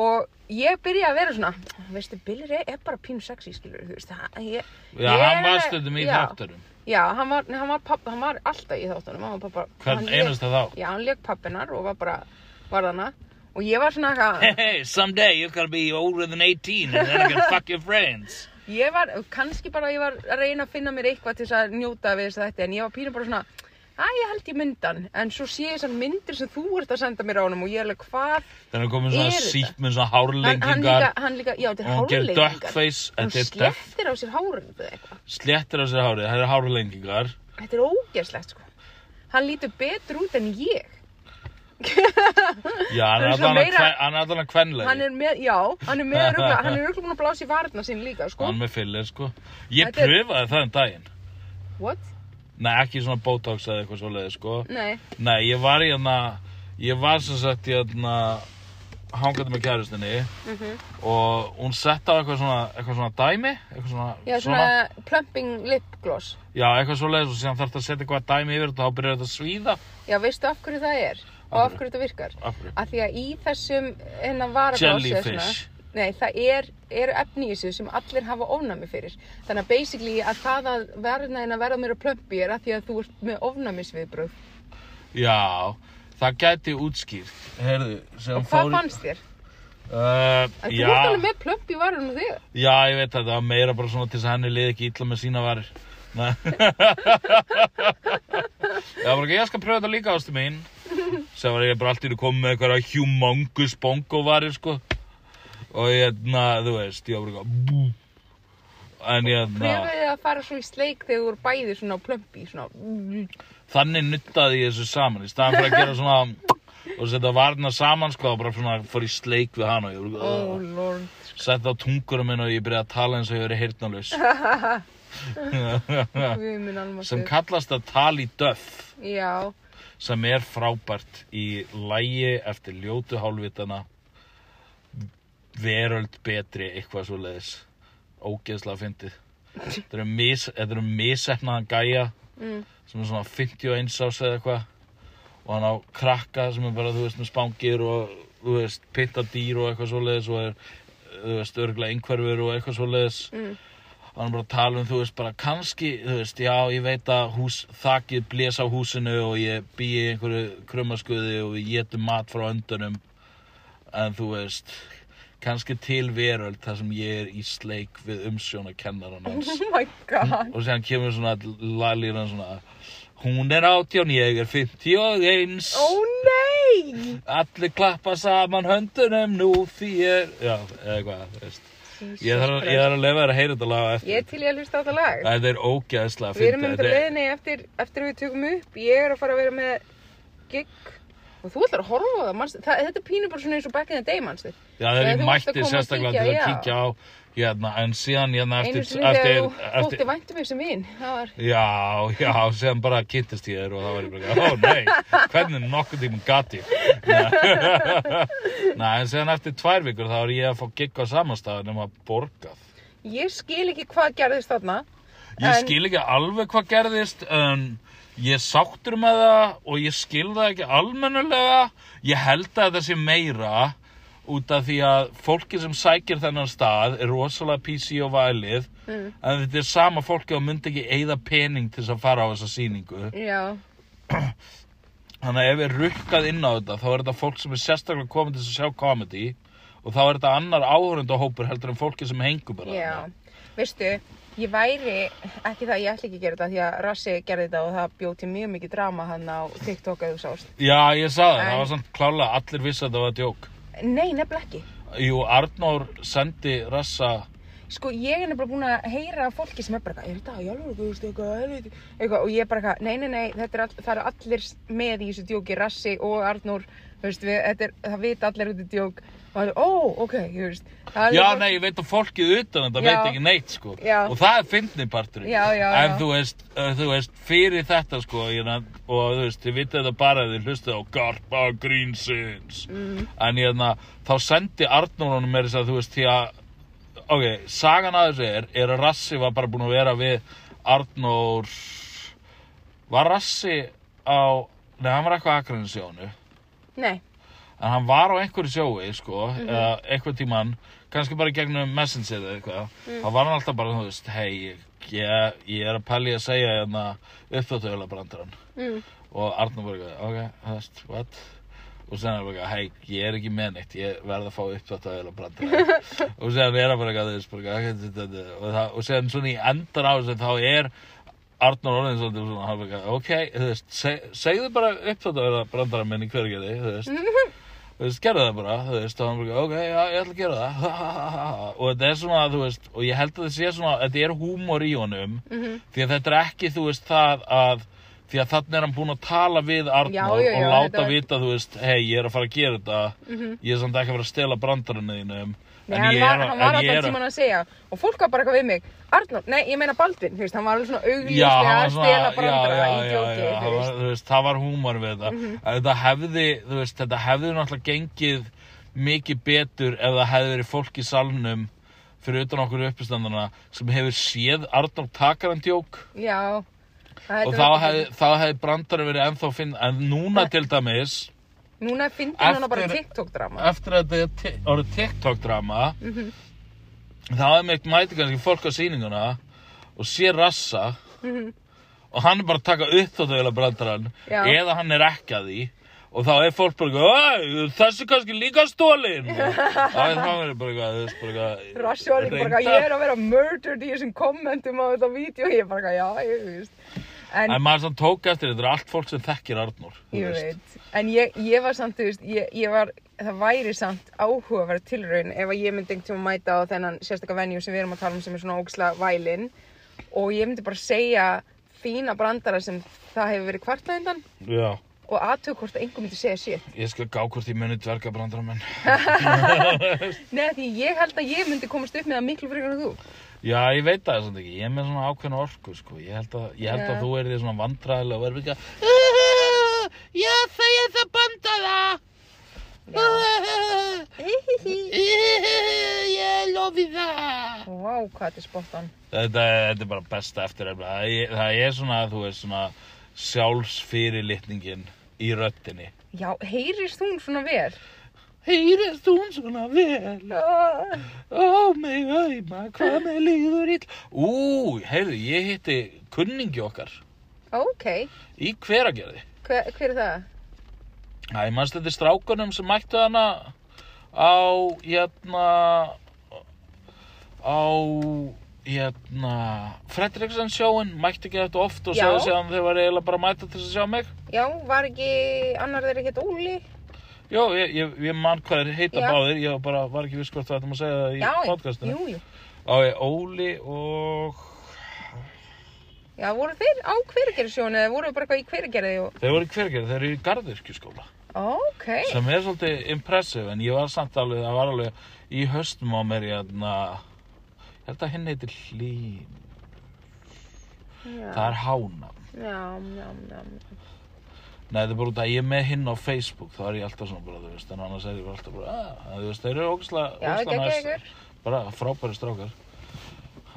og ég byrja að vera svona veistu, Billy Ray er bara pínu sexy skilur, þú veist, það, ég, Já, ég hann var stundum í þátturum. Já, hann var, hann var, papp, hann var alltaf í þáttunum, hann var pappa. Hvern einasta þá. Já, hann leik pappinar og var bara, var þarna. Og ég var svona eitthvað, Hey, someday you're gonna be older than 18 and then you can fuck your friends. ég var, kannski bara ég var að reyna að finna mér eitthvað til þess að njóta við þess að þetta, en ég var pínu bara svona, að ég held ég myndan, en svo sé ég þessar myndir sem þú ert að senda mér á honum og ég er alveg, hvað, Þannig er komin svona Er þetta? sítt með svona hann, hann hárlengingar hann líka, já, þetta er hann hárlengingar. Hann þetta slettir á sér hárið sléttir á sér hárið, það er hárlengingar. Þetta er ógeðslegt, sko. Hann lítur betur út en ég. Já, hann Hann er svona meira- meira... hann er að. Hann með, já, hann er með rugla, hann er rugla búin að blása í varna sín líka, sko. Hann með fyllir, sko. Ég Þetta pröfaði það um daginn. What? Nei, ekki svona botox eða eitthvað svoleiði, sko. Nei, Nei, ég var í hérna, ég var sem sagt í hérna, hangandi með kærustinni mhm. og hún sett á eitthvað svona, eitthvað svona dæmi, eitthvað svona, Já, svona plumping lip gloss. Já, eitthvað svoleiðis og síðan þarf það að setja eitthvað dæmi yfir þetta og þá byrjar þetta að svíða. Já, veistu af hverju það er? Og Af hverju? þetta virkar? Af hverju? Af því að í þessum hennan varaglossi Jellyfish. Nei, það er, eru efni í þessu sem allir hafa ofnæmi fyrir. Þannig að basically að það að verðna en að verða meira plumpi er að því að þú ert með ofnæmisviðbröð. Já, það gæti útskýrt. Heyrðu, sem Og hvað fannst þér? Uh, þú ert alveg með plumpi varun og þig. já, ég veit að það var meira bara svona til þess að henni liði ekki illa með sína ekki, ég skal pröfa þetta líka ástu mín. Sem var ég bara allt í einu komið með eitthvað humongous bongo varir, sko. Og ég, na, þú veist, ég var bara bú. En ég, na, Pröfuðu að fara svo í sleik þegar þú eru bæði svona plumpi, svona... þannig nuttaði ég þessu saman. Í staðan fyrir að gera svona, og setja varna saman, sko, og bara svona fór í sleik við hana. Og ég var Oh bara, lord. sett á tungurum minn og ég byrjaði að tala eins og ég verið almáttugur. sem kallast að tala í döff Já, sem er frábært í lægi eftir ljótu hálfvitana veröld betri eitthvað svo leiðis ógeðslega fyndið. Þetta eru mis, misefnaðan gæja mm. sem er svona 51 ás eða eitthvað. Og hann á krakka sem er bara þú veist með spangir og þú veist pitta dýr og eitthvað svo leiðis og er þú veist örgulega einhverfur og eitthvað svo leiðis Mm. hann er bara að tala um, þú veist, bara kannski, þú veist, já, ég veit að hús, þakið blés á húsinu og ég bý í einhverju krummaskuði og við getum mat frá öndunum. En þú veist, kannski til veröld þar sem ég er í sleik við umsjónakennaran hans Oh og séðan kemur svona laglíran svona hún er átján, ég er 51 Ó nei! allir klappa saman höndunum nú því ég já, eða hvað, veist ég þarf, að- að lefa þér að heyra þetta lag eftir Ég til ég að hlusta á þetta lag. Þetta er ógæðslega Við erum með þetta leiðinni eftir, eftir að við tökum upp. Ég er að fara að vera með gig. Og þú ætlar að horfa á það, manstu, það þetta er pínu bara svona eins og back in the day, manstu. Já, þegar Þegar ég þú varst að mætti að sérstaklega til að kíkja á hérna, en síðan hérna Einu eftir, sinni eftir, þegar þú eftir, þótti væntum mig sem. Það var, já, já, síðan bara kynntist ég þér og það var ég bara, ó nei, hvernig nokkuð tímum gat ég? Nei, en síðan eftir tvær vikur þá er ég að fá gigg á samanstæðu nema borgað. ég skil ekki hvað gerðist þarna. Ég En- skil ekki alveg hvað gerðist, en ég sáttur með það og ég skil það ekki almennulega. Ég held að þetta sé meira út af því að fólki sem sækir þennan stað er rosalega PC og vælið, Mm. en þetta er sama fólki og myndi ekki eigða pening til þess að fara á þessa sýningu. Já, Þannig að ef við rukkað inn á þetta, þá er þetta fólk sem er sérstaklega komið til að sjá comedy og þá er þetta annar áhörundahópur heldur en fólki sem hengur bara. já. Veistu, ég væri, ekki það, ég ætla ekki að gera þetta því að Rassi gerði þetta og það bjóð til mjög mikið drama hann á TikTok að þú sást. Já, ég sagði það, það var samt klálega, allir vissi að þetta var djók. Nei, nefnilega ekki. Jú, Arnór sendi rassa Sko, ég er nefnilega búin að heyra fólki sem er bara, er þetta, jálfur, þú veist, eitthvað, eitthvað, og ég er bara, nei, nei, nei, þetta er all, það eru allir með í þessu djóki, Rassi og Arnór, þú veist, við, er, það vita allir út í djók, það er, ó, ok, þú veist, Já, nei, ég veit að fólkið utan þetta veit ekki neitt, sko. Já. Og það er fyndni parturinn. Já, já, En þú veist, uh, þú veist, fyrir þetta, sko ég, og þú veist, þið vitið þetta bara þið hlustið á Garpa Greensins Mm. En ég, þá sendi Arnór honum með þess að, þú veist, því að Ok, sagan að þessu er, er að Rassi var bara búin að vera við Arnór Var Rassi á Nei, hann var eitthvað akkurinn sjónu Nei, En hann var á einhverju sjói, sko, Mhm. eða eitthvað tíman, kannski bara gegnum Messenger eða eitthvað. Mm. Þá var hann alltaf bara, þú veist, hei, ég, ég er að pæli að segja hérna uppþáttuðulega brandarann. mm. Og Arnur bara, eitthvað, ok, þú veist, what? Og sen er hann bara, hei, ég er ekki með neitt, ég verð að fá uppþáttuðulega brandarann. og sen er hann bara, eitthvað, eitthvað, og, það, og sen svona í endan á þessu, þá er Arnur orðin svolítið svona, hann bara, ok, þú veist, seg, segðu bara uppþáttuðulega brandarann minn í hvergerði, þú veist þú veist, gerðu það bara, þú veist, og hann bara, ok, já, ég ætla að gera það, og þetta er svona, þú veist, og ég held að þetta sé svona, þetta er húmor í honum, Mhm. því að þetta er ekki, þú veist, það að því að þannig er hann búinn að tala við já, og láta var- vita, þú veist, hei, ég er að fara að gera þetta. Ég er samt ekki að fara að stela brandarinn þínum Nei, en hann var, hann var en alltaf tíman að segja og fólk var bara eitthvað við mig Arnór, nei, ég meina Baldvin, þú veist, hann var alveg svona hann að stela brandara í djóki, þú veist. veist, það var húmor við þetta. Mhm. En þetta hefði, þú veist, þetta hefði náttúrulega gengið mikið betur ef það hefði verið fólk í salnum fyrir utan okkur uppistandana sem hefur séð Arnór takaran djók Já. og þá hefði, hefði brandari verið ennþá finn, en núna til dæmis, Núna finnir hann bara TikTok-drama. eftir að þetta orðið TikTok-drama, Mhm. þá hefði meitt mæti kannski fólk á sýninguna og sé rassa Mhm. og hann er bara að taka upp þóttu eða brandarann eða hann er ekki að því og þá er fólk bara eitthvað, "Æ, þessi kannski líka stólin og þá er það bara eitthvað, Rassi var líka bara eitthvað, ég er að vera murdered í þessum kommentum á þetta vídeo, ég er bara eitthvað, já, ég veist. En, En maður sem tók eftir þetta er allt fólk sem þekkir Arnór þú ég veit, en ég, ég var samt, þú veist, ég, ég var, það væri samt áhugaverð tilraun ef að ég myndi einhvern tíma mæta á þennan sérstakka venju sem við erum að tala um sem er svona ógislega vælin og ég myndi bara segja fína brandara sem það hefur verið Já, og aðtöku hvort að einhver myndi segja shit. ég skal gá hvort ég muni dverga brandarann minn. Nei, því ég held að ég myndi komast upp með það miklu frekar en þú. Já, ég veit það samt ekki, ég er með svona ákveðna orku sko. ég held að, ég held að þú er því svona vandræðilega og verður ekki að Já, það er það bandara Ég lofi það Vá, hvað þetta er spottan. Þetta, er bara besta eftir það er svona, þú veist, svona sjálfsfyrirlitningin í röttinni. Já, heyrist hún svona vel? Heyrist hún svona vel, ó mig auðma, hvað með líður ill. Ú, heyrðu, ég hitti kunningi okkar ok, í hveragerði. hver, hver er það? Þetta er strákunum sem mættu hana á, hérna, á, hérna, Fredriksson sjóin, mætti ekki þetta oft og Já. sagði sér að þeir var eiginlega bara að mæta til þess að sjá mig. Já, var ekki annar þeirra hétt Óli? Jó, ég, ég, ég man hvað þeir heita Já. báðir, ég bara var ekki viss hvort það ættum að segja það í Já, podcastinu. jú, jú. Á ég Óli og Já, voru þeir á hveragerðsjónu eða voru bara eitthvað í hveragerði og... þeir voru í hvergerð, þeir eru í garðirkjuskóla. Ok, Sem er svolítið impressive, en ég var samt alveg, það var alveg í höstum á mér, hérna, ég held að hinn heitir Hlín, já, það er Hána. já, já, já. Nei, þetta er bara út að ég er með hinn á Facebook, þá er ég alltaf svona bara, þú veist, en annars er ég bara alltaf bara, að, þú veist, þeir eru ógislega, ykkur. bara frábæri strákar.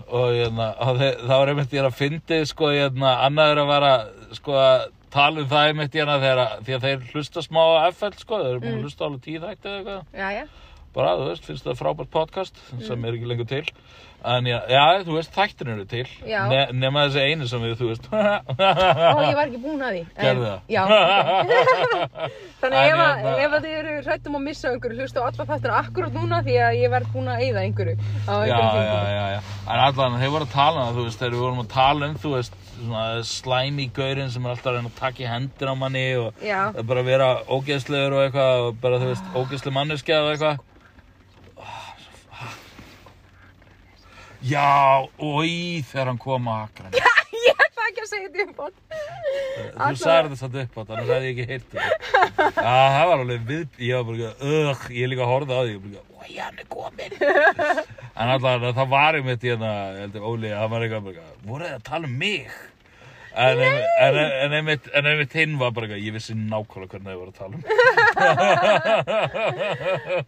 Og hérna, og þe- það var einmitt ég er að fyndi, sko, hérna, annaður að vara, sko, að tala um það einmitt hérna þegar, að- því að þeir hlusta smá á FL, sko, þeir eru búin að Mm. hlusta alveg tíð þætti eða eitthvað. Já, já. Bara, þú veist, finnst það frábært podcast sem Mm. er ekki lengur til. En já, já þú veist, þættir eru til. Já. Ne nema þessi einu sem við, þú veist. Ó, ég var ekki búin að því. Gerðu það? Já. ok. Þannig En ef, að, hérna- ef að þið eru hrættum að missa einhverju, hlusta á alla þáttina akkurat núna því að ég verð búin að eyða einhverju á já, einhverjum já, tímapunkti. já, já. En allan, þeir voru að tala um það, þú veist, þegar við vorum að tala um, þú veist, svona slæmi gaurinn sem er alltaf að reyna að taka í hendina á manni og Já. bara vera ógeðslegur og eitthvað og bara, þú veist, ógeðsleg manneskja og eitthvað. Já, oi, þegar hann kom að akran. Ég ætla ekki að segja þetta upp átt. Þú sagði þetta satt upp á þannig að ég ekki heyrt þetta. Já, það var alveg við, ég var bara, ugh, ég líka horfði á því, ég bara, oi, hann er kominn. En allavega, það var einmitt í hérna, ég heldur Óli, hann var eitthvað bara, voruð þið að tala um mig? En, einmitt, en einmitt hinn var bara, eitthvað, ég vissi nákvæmlega hvernig þið voru að tala um.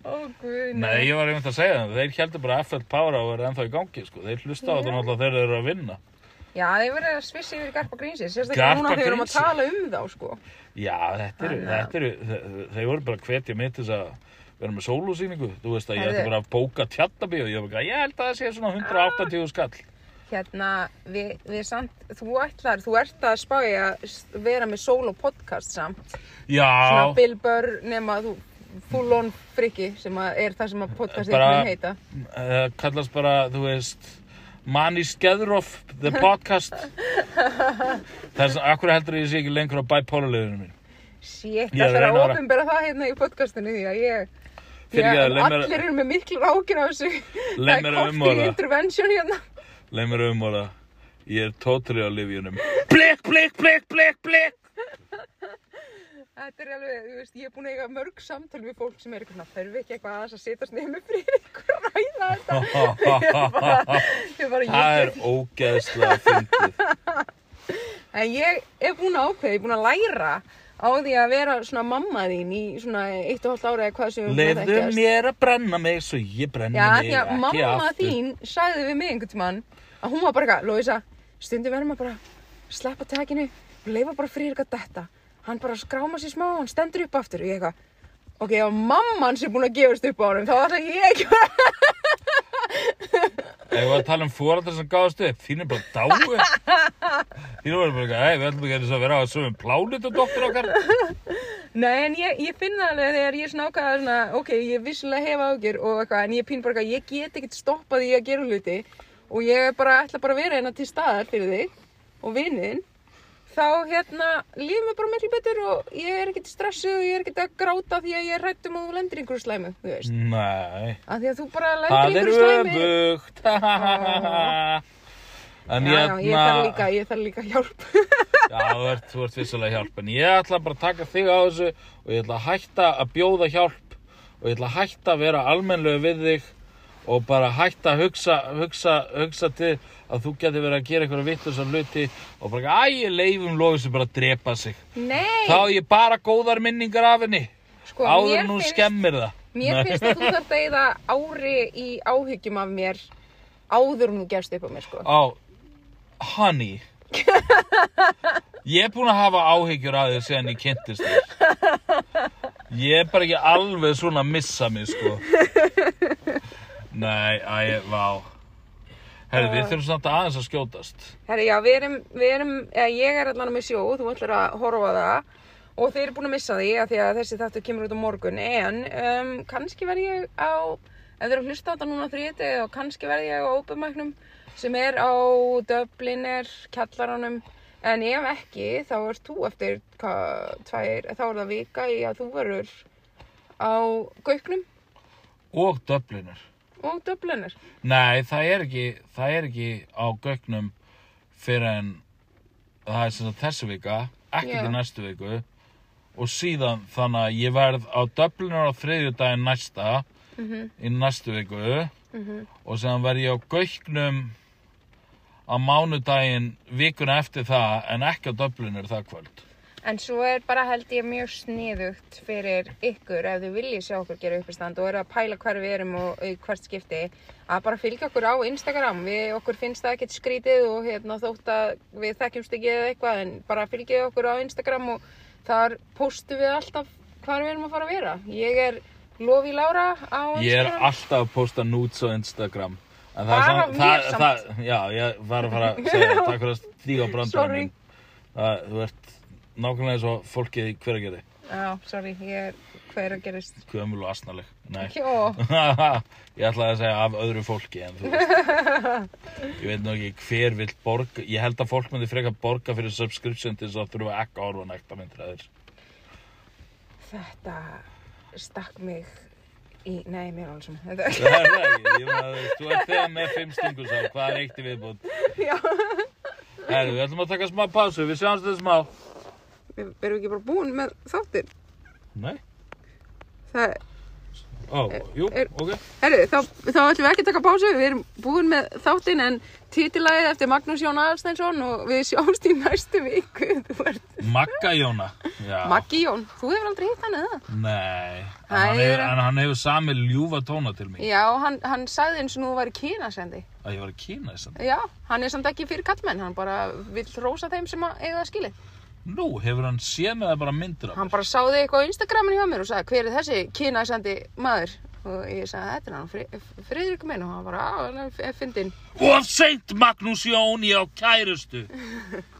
Ó, guð, Nei, ég var einmitt að segja það, þeir heldur bara FL Power Hour ennþá í gangi, sko. Þeir hlusta á þetta náttúrulega þegar þeir eru að vinna. Já, þeir verið að svissi yfir Garpa Grínsins, sérstaklega núna þegar við erum að tala um þá, sko. Já, þetta eru, að- þetta eru, þe- þeir voru bara að hvetja mig til þess að vera með sólúsýningu. Þú veist að ég ætti bara að bóka tjattabíu og ég var bara, ég held að það sé svona 180 skall. Hérna, við, við samt, þú ætlar, þú ert að spája að vera með solo podcast samt. Svona Já, Bill Burr nema þú full on friki sem að er það sem að podcastið mun heita. uh, kallast bara, þú veist, Manny Skeðroff, the podcast. Þess að, akkur heldur ég sé ekki lengur á bipolarleginu mín. Er að það er að opinbera það hérna í podcastinu því að ég... Mér- allir eru með miklu rákin á þessu. Það er að kortir umorða. intervention hérna. Leið mér um og það. Ég er totally á livjunum. Black blik, blik, blik, blik. Þetta er alveg, þú veist, ég er búin að eiga mörg samtal við fólk sem er eitthvað svona, þurfi ekki eitthvað aðeins að setjast með fyrir ykkur að ræða þetta. Ég bara, ég bara, ég Það er ógeðslega fyndið. En ég er búin að ákveða, ég er búin að læra á því að vera svona mamma þín í svona eitt og hálft ára eða hvað sem við búin að þekkjast. mér að brenna mig svo ég brenni Já, mig því að ekki mamma aftur. þín sagði við mig einhvern tímann að hún var bara eitthvað, Lóisa, stundum verðum að bara sleppa takinu og leifa bara fyrir eitthvað þetta. Hann bara skráma sér smá og hann stendur upp aftur og ég eitthvað, ok, ef mamman sé búin að gefast upp á honum, þá ætla ég ekki að Ef við að tala um fóreldrar sem gáðast upp, þín er bara dái. Þín er bara bara, ei, við ætlum ekki að að vera á svöfum plánutu doktor okkar. Nei, en ég, ég finn það alveg þegar ég er svona ákvæða svona, ok, ég vissulega hef ágjur og eitthvað, en ég pín bara eitthvað, ég get ekkert stoppað í að gera hluti og ég bara ætla bara að vera hérna til staðar fyrir þig og vinnin, þá hérna lífum við bara miklu betur og ég er ekkert stressuð og ég er ekkert að gráta því að ég er hrætt um að þú lendir einhverju slæmu, þú veist. Nei, Af því að þú bara það lendir í er einhverju slæmu. öfugt. En Já, já, ég þarf hérna, líka, ég þarf líka hjálp. já, þú ert, þú ert vissulega hjálp, en ég ætla bara að taka þig á þessu og ég ætla að hætta að bjóða hjálp og ég ætla að hætta að vera almennlegu við þig og bara hætta að hugsa, hugsa, hugsa til að þú getur verið að gera eitthvað vittur sem hluti og bara, æ, leifum lofið sem bara drepa sig. Nei, Þá er ég bara góðar minningar af henni, sko, áður hún finnst- skemmir það. Mér finnst að þú þarft að eyða ári í áhyggjum af mér áður en þú gefst upp á mér, sko. Á, honey Ég er búin að hafa áhyggjur að þér síðan ég kynntist þér Ég er bara ekki alveg svona að missa mig sko Nei, æ, vá Herri, við þurfum samt aðeins að skjótast. Herri, já, við erum, við erum, eða ég er allan með sjó, þú ætlar að horfa það. Og þeir eru búin að missa því að því að þessi þáttu kemur út á morgun, en um, kannski verð ég á, ef þeir eru að hlusta á þetta núna þrítið og kannski verð ég á ópumæknum sem er á Dubliner, kjallaranum, en ef ekki, þá ert þú eftir, hvað, tvær, þá er það vika í að þú verður á Gauknum. Og Dublinur og Dubliner. Nei, það er ekki, það er ekki á gögnum fyrir en það er sem sagt þessu vika, ekki Já. til næstu viku og síðan þannig að ég verð á Dublinur á þriðjudaginn næsta Mm í næstu viku -hmm. og síðan verð ég á gögnum á mánudaginn vikuna eftir það en ekki á Dublinur það kvöld. En svo er bara held ég mjög sniðugt fyrir ykkur ef þið viljið sjá okkur gera uppistand og eru að pæla hver við erum og í hvert skipti að bara fylgja okkur á Instagram. Við okkur finnst það ekkert skrítið og hérna, þótt að við þekkjumst ekki eða eitthvað en bara fylgjið okkur á Instagram og þar postum við alltaf hvar við erum að fara að vera. Ég er Lofi Lára á Instagram. Ég er alltaf að posta nudes á Instagram. En það er samt, mér það, samt. það, já, ég var að fara að segja takk fyrir að stíga á. Það, þú ert nákvæmlega eins og fólkið í hveragerði. Já, sorry, ég er hver að gerist. Gömul og asnaleg. Nei. Jó, ég ætlaði að segja af öðru fólki en þú veist. Ég veit nú ekki hver vill borga. Ég held að fólk myndi frekar borga fyrir subscription til þess að þurfa ekki að horfa á nekta myndir að þér. þetta stakk mig í, nei, mér alveg svona. Það er ekki. Ég þú veist, þú ert þegar með fimm stungur sá. Hvað er eitt í viðbútt? Já. Herru, við ætlum að taka smá pásu. Við sjáumst þetta smá. Við erum ekki bara búin með þáttir. Nei. Það, Ó, jú, er- ok. herru, þá, þá ætlum við ekki að taka pásu. Við erum búin með þáttin en titilagið eftir Magnús Jón Aðalsteinsson og við sjáumst í næstu viku. Magga Jóna. Maggi Jón. Þú hefur aldrei hitt hann eða? Nei. En hann, er- en hann hefur sami ljúfa tóna til mig. Já, hann, hann sagði eins og nú væri kynasendi. Að ég var þess að. Já, hann er samt ekki fyrir kallmenn. Hann bara vill rósa þeim sem eiga það skilið. Nú, hefur hann séð með það bara myndir af Hann bara sáði eitthvað á Instagraminu hjá mér og sagði hver er þessi kynasendi maður? Og ég sagði þetta er hann, Fri- Friðrik minn og hann bara, á, hann er fyndinn. Of seint Magnús Jón, ég á kærustu